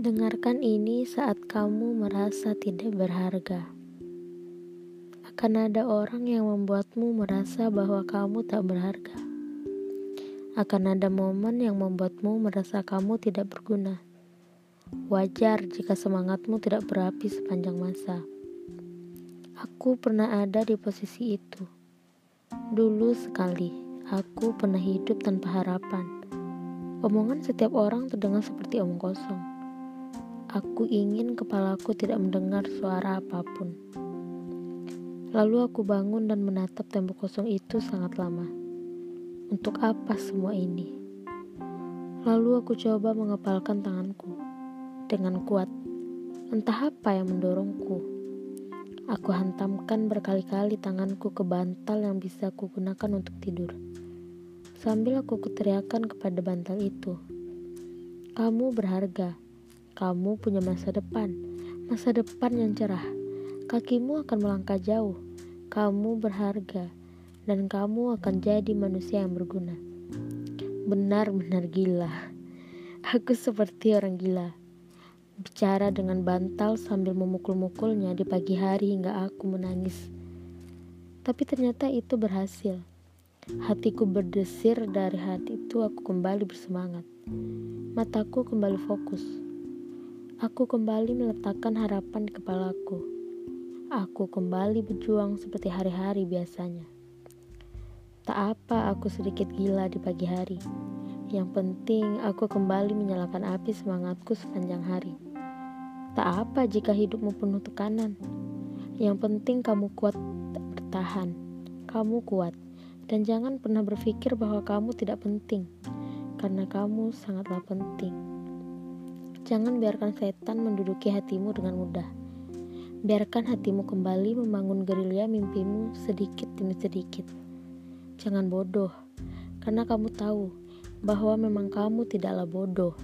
Dengarkan ini saat kamu merasa tidak berharga. Akan ada orang yang membuatmu merasa bahwa kamu tak berharga. Akan ada momen yang membuatmu merasa kamu tidak berguna. Wajar jika semangatmu tidak berapi sepanjang masa. Aku pernah ada di posisi itu. Dulu sekali, aku pernah hidup tanpa harapan. Omongan setiap orang terdengar seperti omong kosong Aku ingin kepalaku tidak mendengar suara apa pun. Lalu aku bangun dan menatap tembok kosong itu sangat lama. Untuk apa semua ini? Lalu aku coba mengepalkan tanganku dengan kuat. Entah apa yang mendorongku. Aku hantamkan berkali-kali tanganku ke bantal yang bisa aku gunakan untuk tidur. Sambil aku kuteriakan kepada bantal itu. Kamu berharga. Kamu punya masa depan, masa depan yang cerah. Kakimu akan melangkah jauh. Kamu berharga, dan kamu akan jadi manusia yang berguna. Benar-benar gila. Aku seperti orang gila. Bicara dengan bantal sambil memukul-mukulnya di pagi hari hingga aku menangis. Tapi ternyata itu berhasil. Hatiku berdesir dari hati itu aku kembali bersemangat. Mataku kembali fokus. Aku kembali meletakkan harapan di kepalaku. Aku kembali berjuang seperti hari-hari biasanya. Tak apa aku sedikit gila di pagi hari. Yang penting aku kembali menyalakan api semangatku sepanjang hari. Tak apa jika hidupmu penuh tekanan. Yang penting kamu kuat bertahan. Kamu kuat. Dan jangan pernah berpikir bahwa kamu tidak penting. Karena kamu sangatlah penting. Jangan biarkan setan menduduki hatimu dengan mudah. Biarkan hatimu kembali membangun gerilya mimpimu sedikit demi sedikit. Jangan bodoh, karena kamu tahu bahwa memang kamu tidaklah bodoh.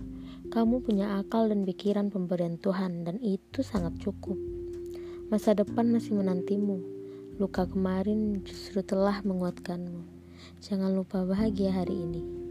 Kamu punya akal dan pikiran pemberian Tuhan, dan itu sangat cukup. Masa depan masih menantimu. Luka kemarin justru telah menguatkanmu. Jangan lupa bahagia hari ini.